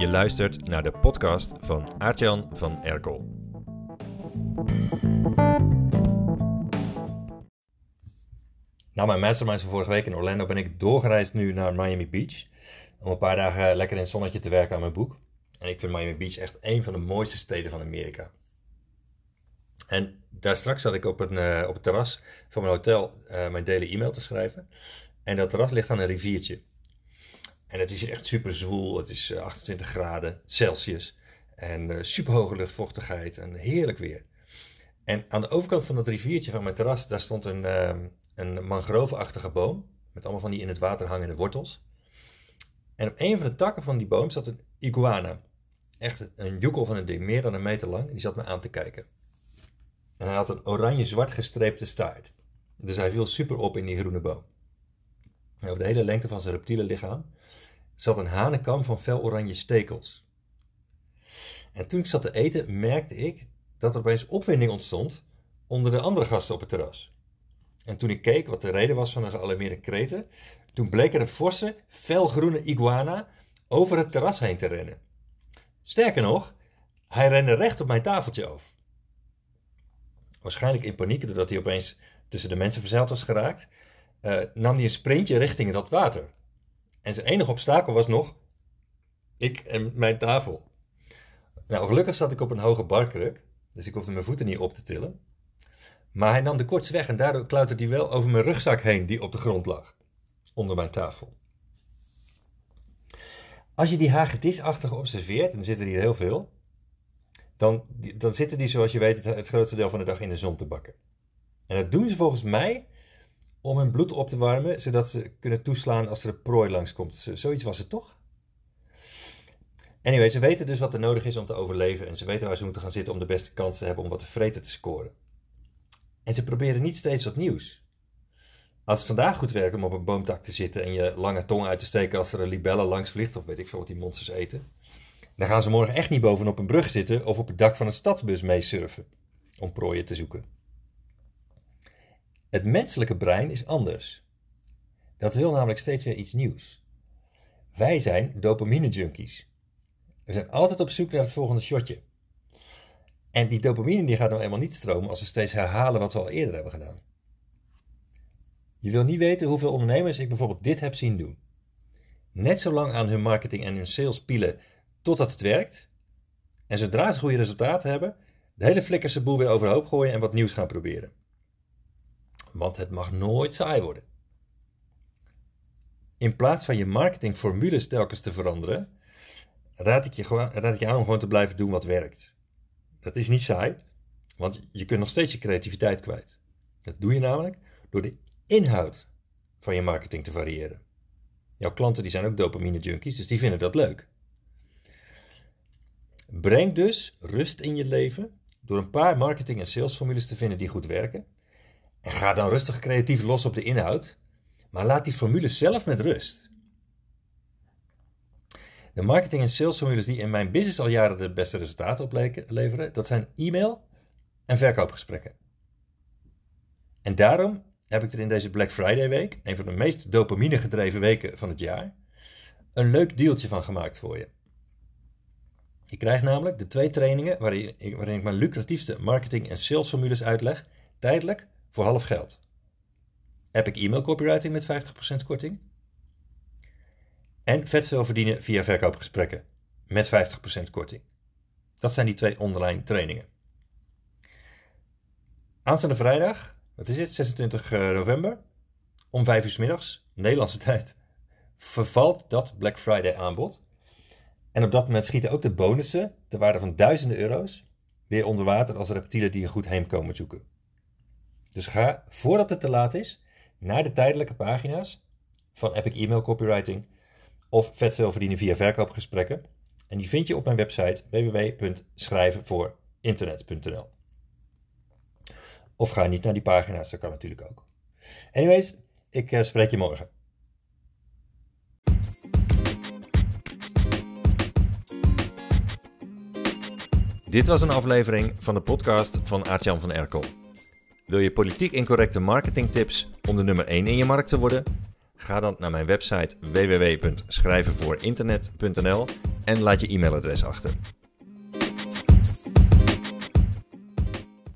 Je luistert naar de podcast van Aartjan van Erkel. Na mijn mastermind van vorige week in Orlando ben ik doorgereisd nu naar Miami Beach. Om een paar dagen lekker in het zonnetje te werken aan mijn boek. En ik vind Miami Beach echt een van de mooiste steden van Amerika. En daar straks zat ik op, een, uh, op het terras van mijn hotel uh, mijn daily e-mail te schrijven. En dat terras ligt aan een riviertje. En het is echt super zwoel. Het is 28 eh, graden Celsius. En uh, super hoge luchtvochtigheid. En heerlijk weer. En aan de overkant van dat riviertje van mijn terras, daar stond een, uh, een mangroveachtige boom. Met allemaal van die in het water hangende wortels. En op een van de takken van die boom zat een iguana. Echt een joekel van een ding, meer dan een meter lang. Die zat me aan te kijken. En hij had een oranje-zwart gestreepte staart. Dus hij viel super op in die groene boom. Over de hele lengte van zijn reptiele lichaam zat een hanenkam van fel oranje stekels. En toen ik zat te eten, merkte ik dat er opeens opwinding ontstond onder de andere gasten op het terras. En toen ik keek wat de reden was van de gealarmeerde kreten, toen bleek er een forse, felgroene iguana over het terras heen te rennen. Sterker nog, hij rende recht op mijn tafeltje af. Waarschijnlijk in paniek doordat hij opeens tussen de mensen verzeild was geraakt, uh, nam hij een sprintje richting dat water. En zijn enige obstakel was nog ik en mijn tafel. Nou, gelukkig zat ik op een hoge barkruk, dus ik hoefde mijn voeten niet op te tillen. Maar hij nam de korts weg en daardoor klauterde hij wel over mijn rugzak heen die op de grond lag, onder mijn tafel. Als je die hagedisachtige observeert, en er zitten hier heel veel, dan, dan zitten die, zoals je weet, het grootste deel van de dag in de zon te bakken. En dat doen ze volgens mij om hun bloed op te warmen, zodat ze kunnen toeslaan als er een prooi langskomt. Zoiets was het toch? Anyway, ze weten dus wat er nodig is om te overleven en ze weten waar ze moeten gaan zitten om de beste kans te hebben om wat te vreten te scoren. En ze proberen niet steeds wat nieuws. Als het vandaag goed werkt om op een boomtak te zitten en je lange tong uit te steken als er een libelle langs vliegt, of weet ik veel wat die monsters eten, dan gaan ze morgen echt niet bovenop een brug zitten of op het dak van een stadsbus meesurfen om prooien te zoeken. Het menselijke brein is anders. Dat wil namelijk steeds weer iets nieuws. Wij zijn dopamine junkies. We zijn altijd op zoek naar het volgende shotje. En die dopamine die gaat nou eenmaal niet stromen als we steeds herhalen wat we al eerder hebben gedaan. Je wil niet weten hoeveel ondernemers ik bijvoorbeeld dit heb zien doen. Net zo lang aan hun marketing en hun sales pielen totdat het werkt. En zodra ze goede resultaten hebben, de hele flikkerse boel weer overhoop gooien en wat nieuws gaan proberen. Want het mag nooit saai worden. In plaats van je marketingformules telkens te veranderen, raad ik, je raad ik je aan om gewoon te blijven doen wat werkt. Dat is niet saai, want je kunt nog steeds je creativiteit kwijt. Dat doe je namelijk door de inhoud van je marketing te variëren. Jouw klanten die zijn ook dopamine junkies, dus die vinden dat leuk. Breng dus rust in je leven door een paar marketing- en salesformules te vinden die goed werken en ga dan rustig creatief los op de inhoud, maar laat die formules zelf met rust. De marketing- en salesformules die in mijn business al jaren de beste resultaten opleveren, dat zijn e-mail en verkoopgesprekken. En daarom heb ik er in deze Black Friday week, een van de meest dopamine gedreven weken van het jaar, een leuk deeltje van gemaakt voor je. Je krijgt namelijk de twee trainingen waarin waarin ik mijn lucratiefste marketing- en salesformules uitleg, tijdelijk voor half geld. Epic e-mail copywriting met 50% korting. En vet veel verdienen via verkoopgesprekken met 50% korting. Dat zijn die twee online trainingen. Aanstaande vrijdag, wat is het, 26 eh, november, om 5 uur s middags, Nederlandse tijd, vervalt dat Black Friday aanbod. En op dat moment schieten ook de bonussen, ter waarde van duizenden euro's, weer onder water als reptielen die een goed heem komen zoeken. Dus ga, voordat het te laat is, naar de tijdelijke pagina's van Epic Email Copywriting of vet veel verdienen via verkoopgesprekken. En die vind je op mijn website www.schrijvenvoorinternet.nl Of ga niet naar die pagina's, dat kan natuurlijk ook. Anyways, ik uh, spreek je morgen. Dit was een aflevering van de podcast van Aartjan van Erkel. Wil je politiek incorrecte marketingtips om de nummer 1 in je markt te worden? Ga dan naar mijn website www.schrijvenvoorinternet.nl en laat je e-mailadres achter.